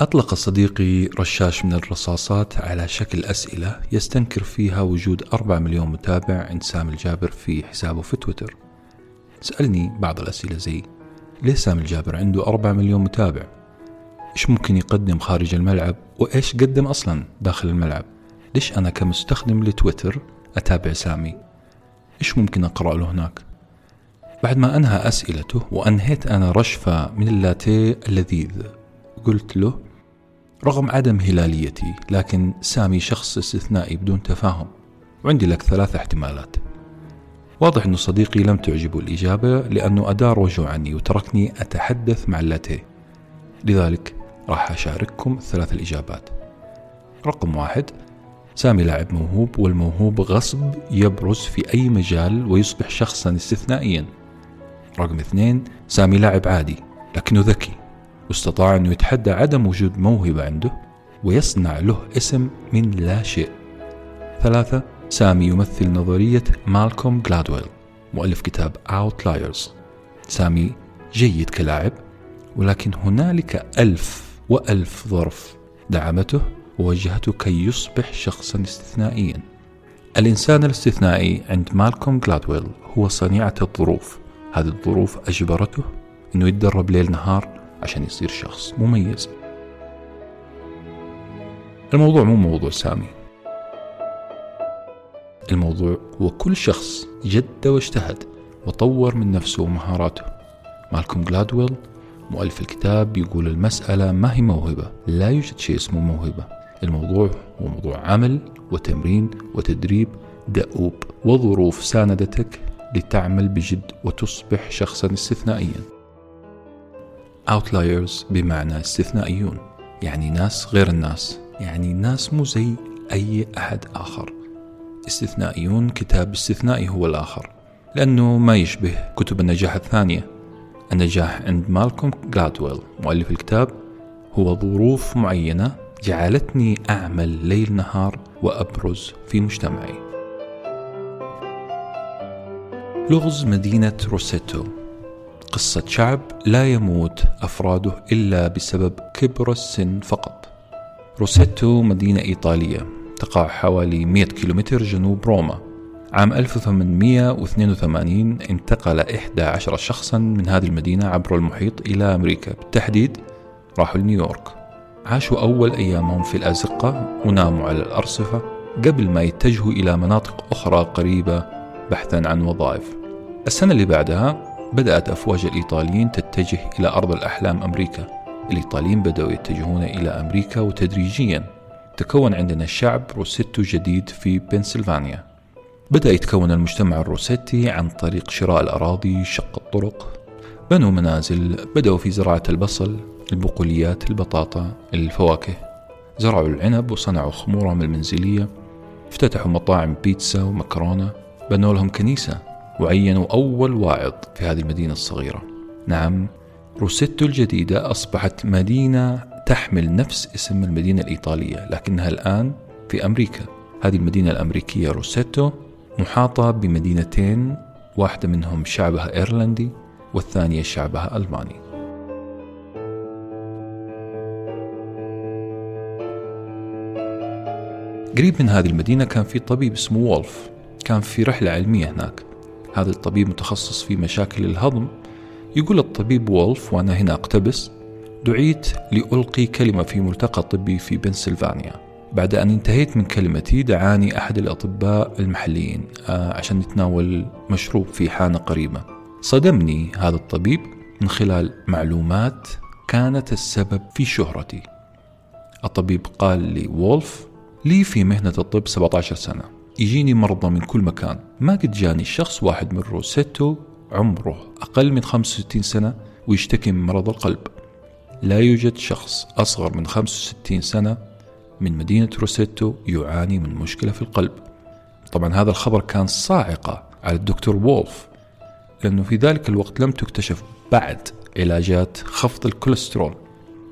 أطلق صديقي رشاش من الرصاصات على شكل أسئلة يستنكر فيها وجود 4 مليون متابع عند سامي الجابر في حسابه في تويتر سألني بعض الأسئلة زي ليه سامي الجابر عنده 4 مليون متابع؟ إيش ممكن يقدم خارج الملعب؟ وإيش قدم أصلا داخل الملعب؟ ليش أنا كمستخدم لتويتر أتابع سامي؟ إيش ممكن أقرأ له هناك؟ بعد ما أنهى أسئلته وأنهيت أنا رشفة من اللاتيه اللذيذ قلت له رغم عدم هلاليتي لكن سامي شخص استثنائي بدون تفاهم. وعندي لك ثلاث احتمالات. واضح أن صديقي لم تعجبه الإجابة لأنه أدار وجهه عني وتركني أتحدث مع اللاتيه. لذلك راح أشارككم الثلاث الإجابات. رقم واحد سامي لاعب موهوب والموهوب غصب يبرز في أي مجال ويصبح شخصا استثنائيا. رقم اثنين سامي لاعب عادي لكنه ذكي. واستطاع أنه يتحدى عدم وجود موهبة عنده ويصنع له اسم من لا شيء. ثلاثة سامي يمثل نظرية مالكوم جلادويل مؤلف كتاب Outliers. سامي جيد كلاعب ولكن هنالك ألف وألف ظرف دعمته ووجهته كي يصبح شخصا استثنائيا. الإنسان الاستثنائي عند مالكوم جلادويل هو صنيعة الظروف. هذه الظروف أجبرته أنه يتدرب ليل نهار عشان يصير شخص مميز. الموضوع مو موضوع سامي. الموضوع هو كل شخص جد واجتهد وطور من نفسه ومهاراته. مالكوم جلادويل مؤلف الكتاب يقول المسألة ما هي موهبة لا يوجد شيء اسمه موهبة. الموضوع هو موضوع عمل وتمرين وتدريب دؤوب وظروف ساندتك لتعمل بجد وتصبح شخصا استثنائيا. Outliers بمعنى استثنائيون يعني ناس غير الناس يعني ناس مو زي أي أحد آخر. استثنائيون كتاب استثنائي هو الآخر لأنه ما يشبه كتب النجاح الثانية. النجاح عند مالكوم جلادويل مؤلف الكتاب هو ظروف معينة جعلتني أعمل ليل نهار وأبرز في مجتمعي. لغز مدينة روسيتو. قصة شعب لا يموت أفراده إلا بسبب كبر السن فقط. روسيتو مدينة إيطالية تقع حوالي 100 كيلومتر جنوب روما. عام 1882 انتقل 11 شخصا من هذه المدينة عبر المحيط إلى أمريكا. بالتحديد راحوا لنيويورك. عاشوا أول أيامهم في الأزقة وناموا على الأرصفة قبل ما يتجهوا إلى مناطق أخرى قريبة بحثا عن وظائف. السنة اللي بعدها بدأت أفواج الإيطاليين تتجه إلى أرض الأحلام أمريكا. الإيطاليين بدأوا يتجهون إلى أمريكا وتدريجيا تكون عندنا شعب روسيتو جديد في بنسلفانيا. بدأ يتكون المجتمع الروسيتي عن طريق شراء الأراضي شق الطرق. بنوا منازل بدأوا في زراعة البصل البقوليات البطاطا الفواكه. زرعوا العنب وصنعوا خمورهم المنزلية. افتتحوا مطاعم بيتزا ومكرونة. بنوا لهم كنيسة. وعينوا أول واعظ في هذه المدينة الصغيرة؟ نعم روسيتو الجديدة أصبحت مدينة تحمل نفس اسم المدينة الإيطالية لكنها الآن في أمريكا. هذه المدينة الأمريكية روسيتو محاطة بمدينتين واحدة منهم شعبها إيرلندي والثانية شعبها ألماني. قريب من هذه المدينة كان في طبيب اسمه وولف. كان في رحلة علمية هناك. هذا الطبيب متخصص في مشاكل الهضم. يقول الطبيب وولف وأنا هنا أقتبس دعيت لألقي كلمة في ملتقى طبي في بنسلفانيا. بعد أن انتهيت من كلمتي دعاني أحد الأطباء المحليين آه، عشان نتناول مشروب في حانة قريبة. صدمني هذا الطبيب من خلال معلومات كانت السبب في شهرتي. الطبيب قال لي وولف لي في مهنة الطب 17 سنة. يجيني مرضى من كل مكان. ما قد جاني شخص واحد من روسيتو عمره أقل من 65 سنة ويشتكي من مرض القلب. لا يوجد شخص أصغر من 65 سنة من مدينة روسيتو يعاني من مشكلة في القلب. طبعا هذا الخبر كان صاعقة على الدكتور وولف لأنه في ذلك الوقت لم تكتشف بعد علاجات خفض الكوليسترول.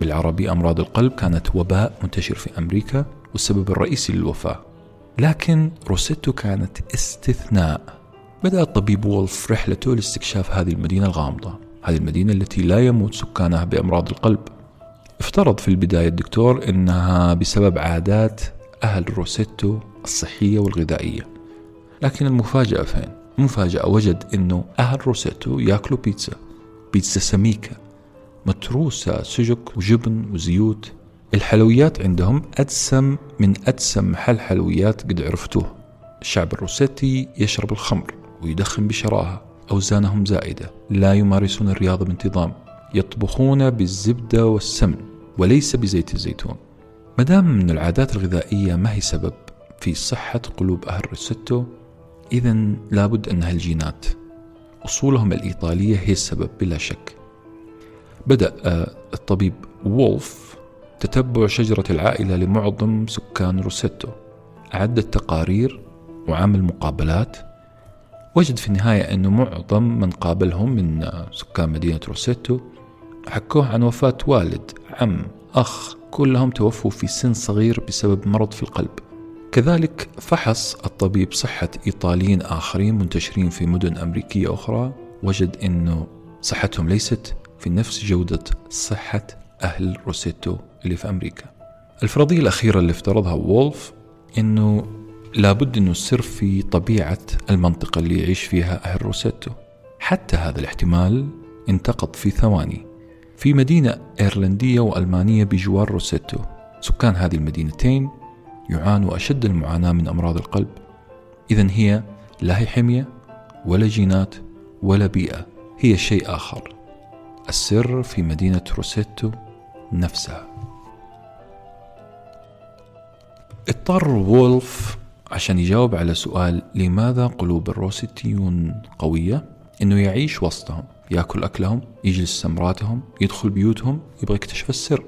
بالعربي أمراض القلب كانت وباء منتشر في أمريكا والسبب الرئيسي للوفاة. لكن روسيتو كانت استثناء. بدأ الطبيب وولف رحلته لاستكشاف هذه المدينة الغامضة. هذه المدينة التي لا يموت سكانها بأمراض القلب. افترض في البداية الدكتور أنها بسبب عادات أهل روسيتو الصحية والغذائية. لكن المفاجأة فين؟ المفاجأة وجد أنه أهل روسيتو يأكلوا بيتزا. بيتزا سميكة. متروسة سجق وجبن وزيوت. الحلويات عندهم أدسم من أدسم محل حلويات قد عرفتوه. الشعب الروسيتي يشرب الخمر ويدخن بشراهة أوزانهم زائدة لا يمارسون الرياضة بانتظام يطبخون بالزبدة والسمن وليس بزيت الزيتون. مدام أن العادات الغذائية ما هي سبب في صحة قلوب أهل روسيتو إذا لابد أنها الجينات أصولهم الإيطالية هي السبب بلا شك. بدأ آه، الطبيب وولف تتبع شجرة العائلة لمعظم سكان روسيتو. أعد التقارير وعمل مقابلات. وجد في النهاية أنه معظم من قابلهم من سكان مدينة روسيتو حكوه عن وفاة والد عم أخ كلهم توفوا في سن صغير بسبب مرض في القلب. كذلك فحص الطبيب صحة إيطاليين آخرين منتشرين في مدن أمريكية أخرى. وجد أنه صحتهم ليست في نفس جودة صحة أهل روسيتو. اللي في أمريكا. الفرضية الأخيرة اللي افترضها وولف أنه لابد أنه السر في طبيعة المنطقة اللي يعيش فيها أهل روسيتو. حتى هذا الاحتمال انتقض في ثواني. في مدينة إيرلندية وألمانية بجوار روسيتو. سكان هذه المدينتين يعانوا أشد المعاناة من أمراض القلب. إذا هي لا هي حمية ولا جينات ولا بيئة هي شيء آخر. السر في مدينة روسيتو نفسها اضطر وولف عشان يجاوب على سؤال لماذا قلوب الروسيتيون قوية؟ إنه يعيش وسطهم يأكل أكلهم يجلس سمراتهم يدخل بيوتهم يبغى يكتشف السر.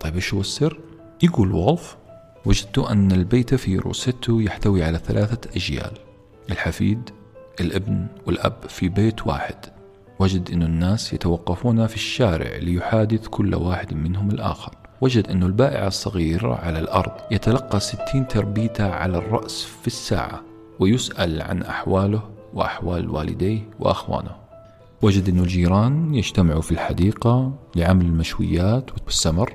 طيب إيش هو السر؟ يقول وولف وجدت أن البيت في روسيتو يحتوي على ثلاثة أجيال الحفيد الابن والأب في بيت واحد. وجد أن الناس يتوقفون في الشارع ليحادث كل واحد منهم الآخر. وجد أن البائع الصغير على الأرض يتلقى ستين تربيتة على الرأس في الساعة ويسأل عن أحواله وأحوال والديه وأخوانه. وجد أن الجيران يجتمعوا في الحديقة لعمل المشويات والسمر.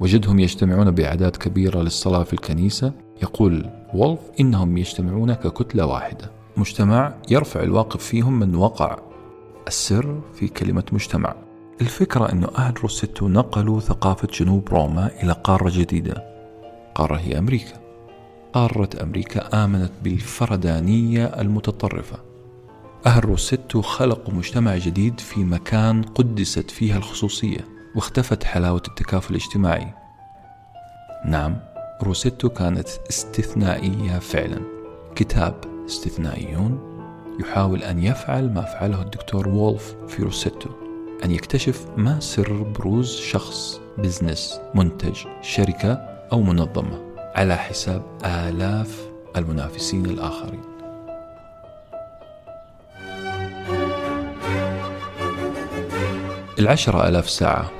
وجدهم يجتمعون بأعداد كبيرة للصلاة في الكنيسة. يقول وولف إنهم يجتمعون ككتلة واحدة. مجتمع يرفع الواقف فيهم من وقع. السر في كلمة مجتمع. الفكرة أن أهل روسيتو نقلوا ثقافة جنوب روما إلى قارة جديدة. قارة هي أمريكا. قارة أمريكا آمنت بالفردانية المتطرفة. أهل روسيتو خلقوا مجتمع جديد في مكان قدست فيها الخصوصية واختفت حلاوة التكافل الاجتماعي. نعم روسيتو كانت استثنائية فعلا. كتاب استثنائيون يحاول أن يفعل ما فعله الدكتور وولف في روسيتو أن يكتشف ما سر بروز شخص business منتج شركة أو منظمة على حساب آلاف المنافسين الآخرين. العشرة ألاف ساعة.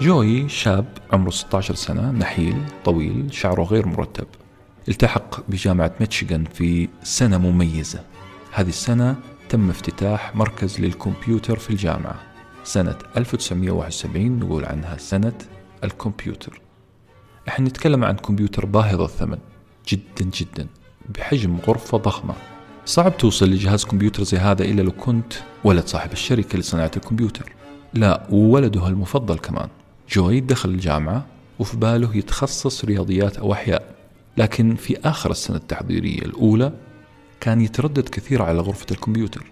جوي شاب عمره 16 سنة نحيل طويل شعره غير مرتب. التحق بجامعة ميتشيغان في سنة مميزة. هذه السنة تم افتتاح مركز للكمبيوتر في الجامعة. سنة 1971 نقول عنها سنة الكمبيوتر. إحنا نتكلم عن كمبيوتر باهظ الثمن جدا جدا بحجم غرفة ضخمة. صعب توصل لجهاز كمبيوتر زي هذا إلا لو كنت ولد صاحب الشركة لصناعة الكمبيوتر. لا وولده المفضل كمان. جوي دخل الجامعة وفي باله يتخصص رياضيات أو أحياء. لكن في آخر السنة التحضيرية الأولى كان يتردد كثير على غرفة الكمبيوتر.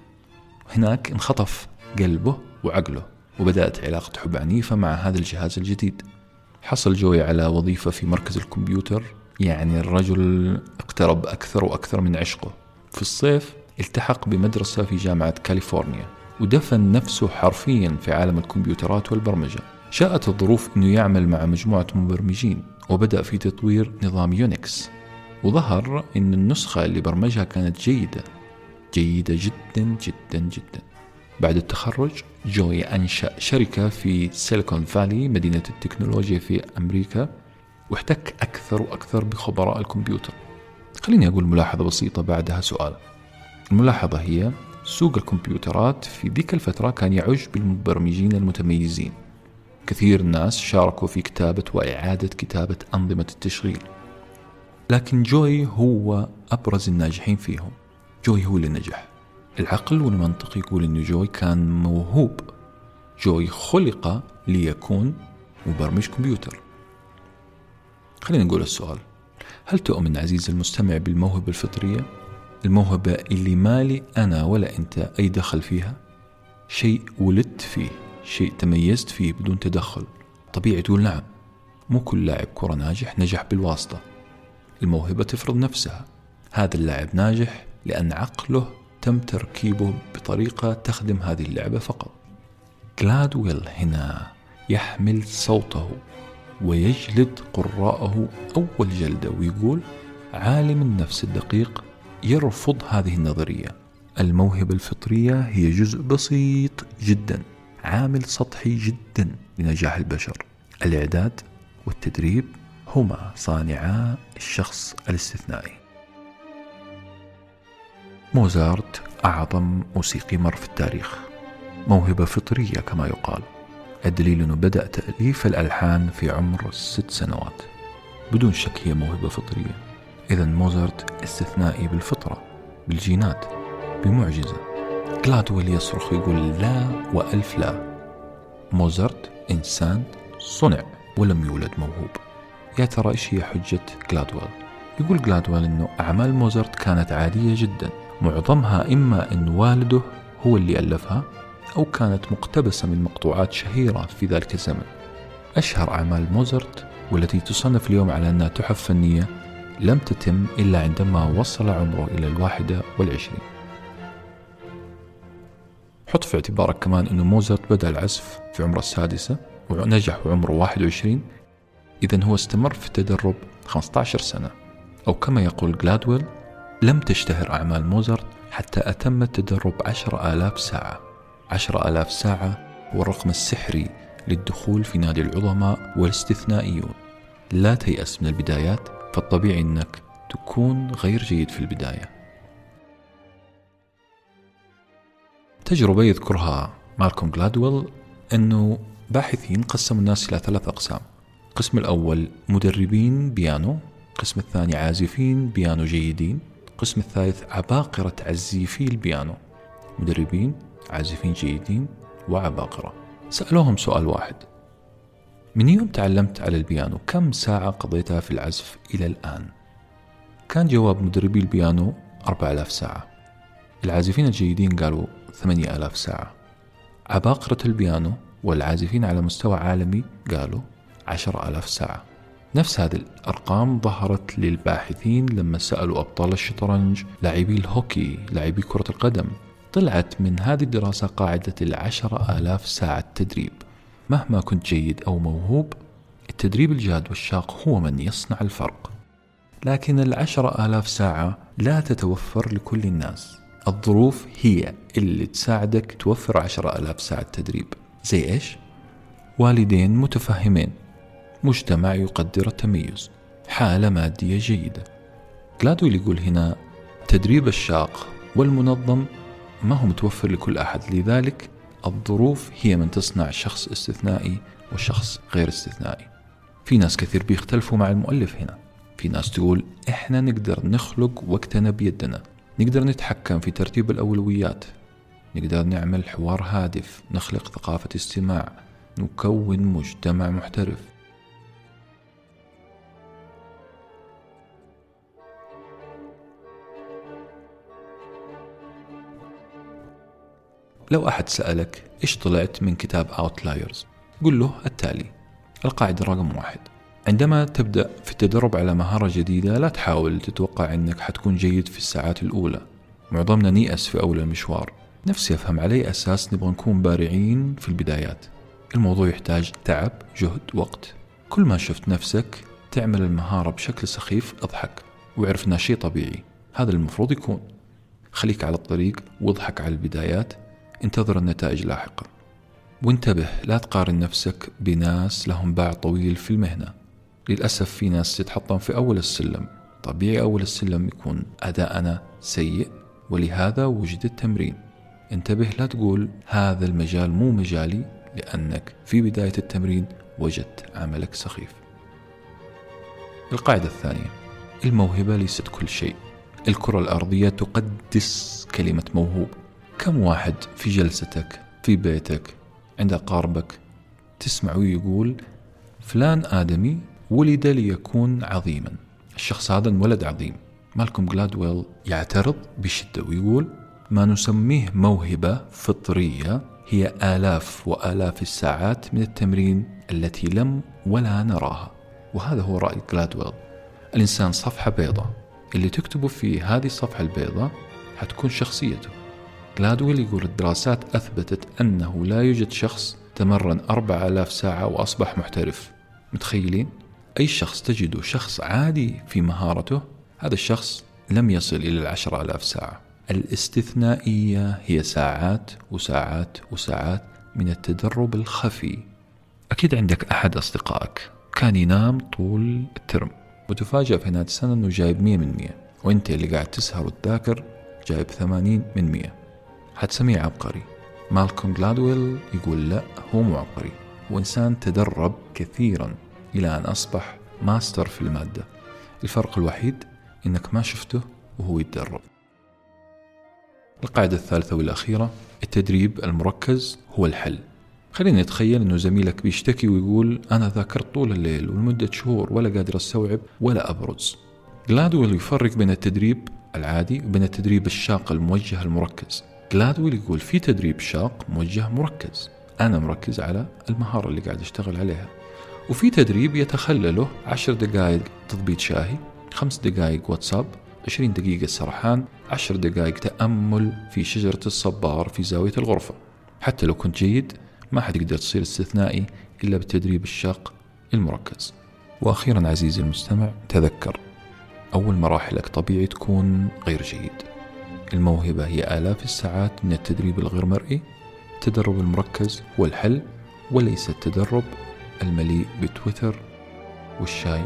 هناك انخطف قلبه وعقله وبدأت علاقة حب عنيفة مع هذا الجهاز الجديد. حصل جوي على وظيفة في مركز الكمبيوتر يعني الرجل اقترب أكثر وأكثر من عشقه. في الصيف التحق بمدرسة في جامعة كاليفورنيا ودفن نفسه حرفيا في عالم الكمبيوترات والبرمجة. شاءت الظروف أنه يعمل مع مجموعة مبرمجين وبدأ في تطوير نظام يونكس وظهر أن النسخة اللي برمجها كانت جيدة. جيدة جدا جدا جدا. بعد التخرج جوي أنشأ شركة في سيليكون فالي مدينة التكنولوجيا في أمريكا واحتك أكثر وأكثر بخبراء الكمبيوتر. خليني أقول ملاحظة بسيطة بعدها سؤال. الملاحظة هي سوق الكمبيوترات في ذيك الفترة كان يعج بالمبرمجين المتميزين. كثير ناس شاركوا في كتابة وإعادة كتابة أنظمة التشغيل. لكن جوي هو أبرز الناجحين فيهم. جوي هو اللي نجح. العقل والمنطق يقول أن جوي كان موهوب. جوي خلق ليكون مبرمج كمبيوتر. خلينا نقول السؤال. هل تؤمن عزيزي المستمع بالموهبة الفطرية؟ الموهبة اللي مالي أنا ولا أنت أي دخل فيها؟ شيء ولدت فيه. شيء تميزت فيه بدون تدخل. طبيعي تقول نعم مو كل لاعب كرة ناجح نجح بالواسطة. الموهبة تفرض نفسها. هذا اللاعب ناجح لأن عقله تم تركيبه بطريقة تخدم هذه اللعبة فقط. جلادويل هنا يحمل صوته ويجلد قراءه أول جلدة ويقول عالم النفس الدقيق يرفض هذه النظرية. الموهبة الفطرية هي جزء بسيط جدا. عامل سطحي جدا لنجاح البشر. الإعداد والتدريب هما صانعا الشخص الاستثنائي. موزارت أعظم موسيقي مر في التاريخ. موهبة فطرية كما يقال. الدليل أنه بدأ تأليف الألحان في عمر ست سنوات بدون شك هي موهبة فطرية. إذا موزارت استثنائي بالفطرة بالجينات بمعجزة. جلادويل يصرخ يقول لا وألف لا. موزارت إنسان صنع ولم يولد موهوب. يا ترى إيش هي حجة جلادويل يقول جلادويل أنه أعمال موزارت كانت عادية جدا. معظمها إما أن والده هو اللي ألفها أو كانت مقتبسة من مقطوعات شهيرة في ذلك الزمن. أشهر أعمال موزارت والتي تصنف اليوم على أنها تحف فنية لم تتم إلا عندما وصل عمره إلى الواحدة والعشرين. حط في اعتبارك كمان أنه موزارت بدأ العزف في عمره السادسة ونجح وعمره 21 إذا هو استمر في التدرب 15 سنة. أو كما يقول جلادويل لم تشتهر أعمال موزارت حتى أتم التدرب عشر آلاف ساعة. عشر آلاف ساعة هو الرقم السحري للدخول في نادي العظماء والاستثنائيون. لا تيأس من البدايات فالطبيعي أنك تكون غير جيد في البداية. تجربة يذكرها مالكوم جلادويل أنه باحثين قسموا الناس إلى ثلاث أقسام. القسم الأول مدربين بيانو القسم الثاني عازفين بيانو جيدين القسم الثالث عباقرة عزيفي البيانو. مدربين عازفين جيدين وعباقرة. سألوهم سؤال واحد. من يوم تعلمت على البيانو؟ كم ساعة قضيتها في العزف إلى الآن؟ كان جواب مدربي البيانو أربع آلاف ساعة. العازفين الجيدين قالوا ثمانية آلاف ساعة. عباقرة البيانو والعازفين على مستوى عالمي قالوا عشر آلاف ساعة. نفس هذه الأرقام ظهرت للباحثين لما سألوا أبطال الشطرنج لاعبي الهوكي لاعبي كرة القدم. طلعت من هذه الدراسة قاعدة العشرة آلاف ساعة تدريب مهما كنت جيد أو موهوب التدريب الجاد والشاق هو من يصنع الفرق. لكن العشرة آلاف ساعة لا تتوفر لكل الناس. الظروف هي اللي تساعدك توفر عشرة آلاف ساعة تدريب. زي إيش؟ والدين متفهمين. مجتمع يقدر التميز. حالة مادية جيدة. جلادويل يقول هنا التدريب الشاق والمنظم ما هو متوفر لكل أحد. لذلك الظروف هي من تصنع شخص استثنائي وشخص غير استثنائي. في ناس كثير بيختلفوا مع المؤلف هنا. في ناس تقول إحنا نقدر نخلق وقتنا بيدنا. نقدر نتحكم في ترتيب الأولويات. نقدر نعمل حوار هادف نخلق ثقافة استماع نكون مجتمع محترف. لو أحد سألك إيش طلعت من كتاب Outliers قل له التالي القاعدة رقم واحد. عندما تبدأ في التدرب على مهارة جديدة لا تحاول تتوقع أنك حتكون جيد في الساعات الأولى. معظمنا نيأس في أول المشوار. نفسي أفهم على أي أساس نبغى نكون بارعين في البدايات. الموضوع يحتاج تعب جهد وقت. كل ما شفت نفسك تعمل المهارة بشكل سخيف أضحك وأعرف شيء طبيعي. هذا المفروض يكون. خليك على الطريق واضحك على البدايات. انتظر النتائج لاحقا. وانتبه لا تقارن نفسك بناس لهم باع طويل في المهنة. للأسف في ناس تتحطم في أول السلم. طبيعي أول السلم يكون أداءنا سيء ولهذا وجد التمرين. انتبه لا تقول هذا المجال مو مجالي لأنك في بداية التمرين وجدت عملك سخيف. القاعدة الثانية الموهبة ليست كل شيء. الكرة الأرضية تقدس كلمة موهوب. كم واحد في جلستك في بيتك عند أقاربك تسمع يقول فلان آدمي ولد ليكون عظيما. الشخص هذا انولد عظيم. مالكوم جلادويل يعترض بشدة ويقول ما نسميه موهبة فطرية هي آلاف وآلاف الساعات من التمرين التي لم ولا نراها. وهذا هو رأي جلادويل. الإنسان صفحة بيضاء. اللي تكتبه في هذه الصفحة البيضاء حتكون شخصيته. جلادويل يقول الدراسات أثبتت أنه لا يوجد شخص تمرن أربع آلاف ساعة وأصبح محترف. متخيلين؟ أي شخص تجده شخص عادي في مهارته هذا الشخص لم يصل إلى العشر آلاف ساعة. الاستثنائية هي ساعات وساعات وساعات من التدرب الخفي. أكيد عندك أحد أصدقائك كان ينام طول الترم. وتفاجأ في نهاية السنة أنه جايب مية من مية وأنت اللي قاعد تسهر وتذاكر جايب ثمانين من مية. حتسميه عبقري. مالكوم جلادويل يقول لا هو مو عبقري. هو إنسان تدرب كثيرا. إلى أن أصبح ماستر في المادة. الفرق الوحيد إنك ما شفته وهو يتدرب. القاعدة الثالثة والأخيرة التدريب المركز هو الحل. خلينا نتخيل أنه زميلك بيشتكي ويقول أنا ذاكرت طول الليل ولمدة شهور ولا قادر أستوعب ولا أبرز. جلادويل يفرق بين التدريب العادي وبين التدريب الشاق الموجه المركز. جلادويل يقول في تدريب شاق موجه مركز. أنا مركز على المهارة اللي قاعد أشتغل عليها. وفي تدريب يتخلله عشر دقائق تضبيط شاهي خمس دقائق واتساب 20 دقيقة سرحان 10 دقائق تأمل في شجرة الصبار في زاوية الغرفة. حتى لو كنت جيد ما حتقدر تصير استثنائي إلا بالتدريب الشاق المركز. وأخيرا عزيزي المستمع تذكر أول مراحلك طبيعي تكون غير جيد. الموهبة هي آلاف الساعات من التدريب الغير مرئي التدرب المركز هو الحل وليس التدرب المليء بتويتر والشاي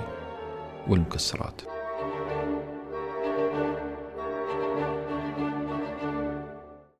والمكسرات.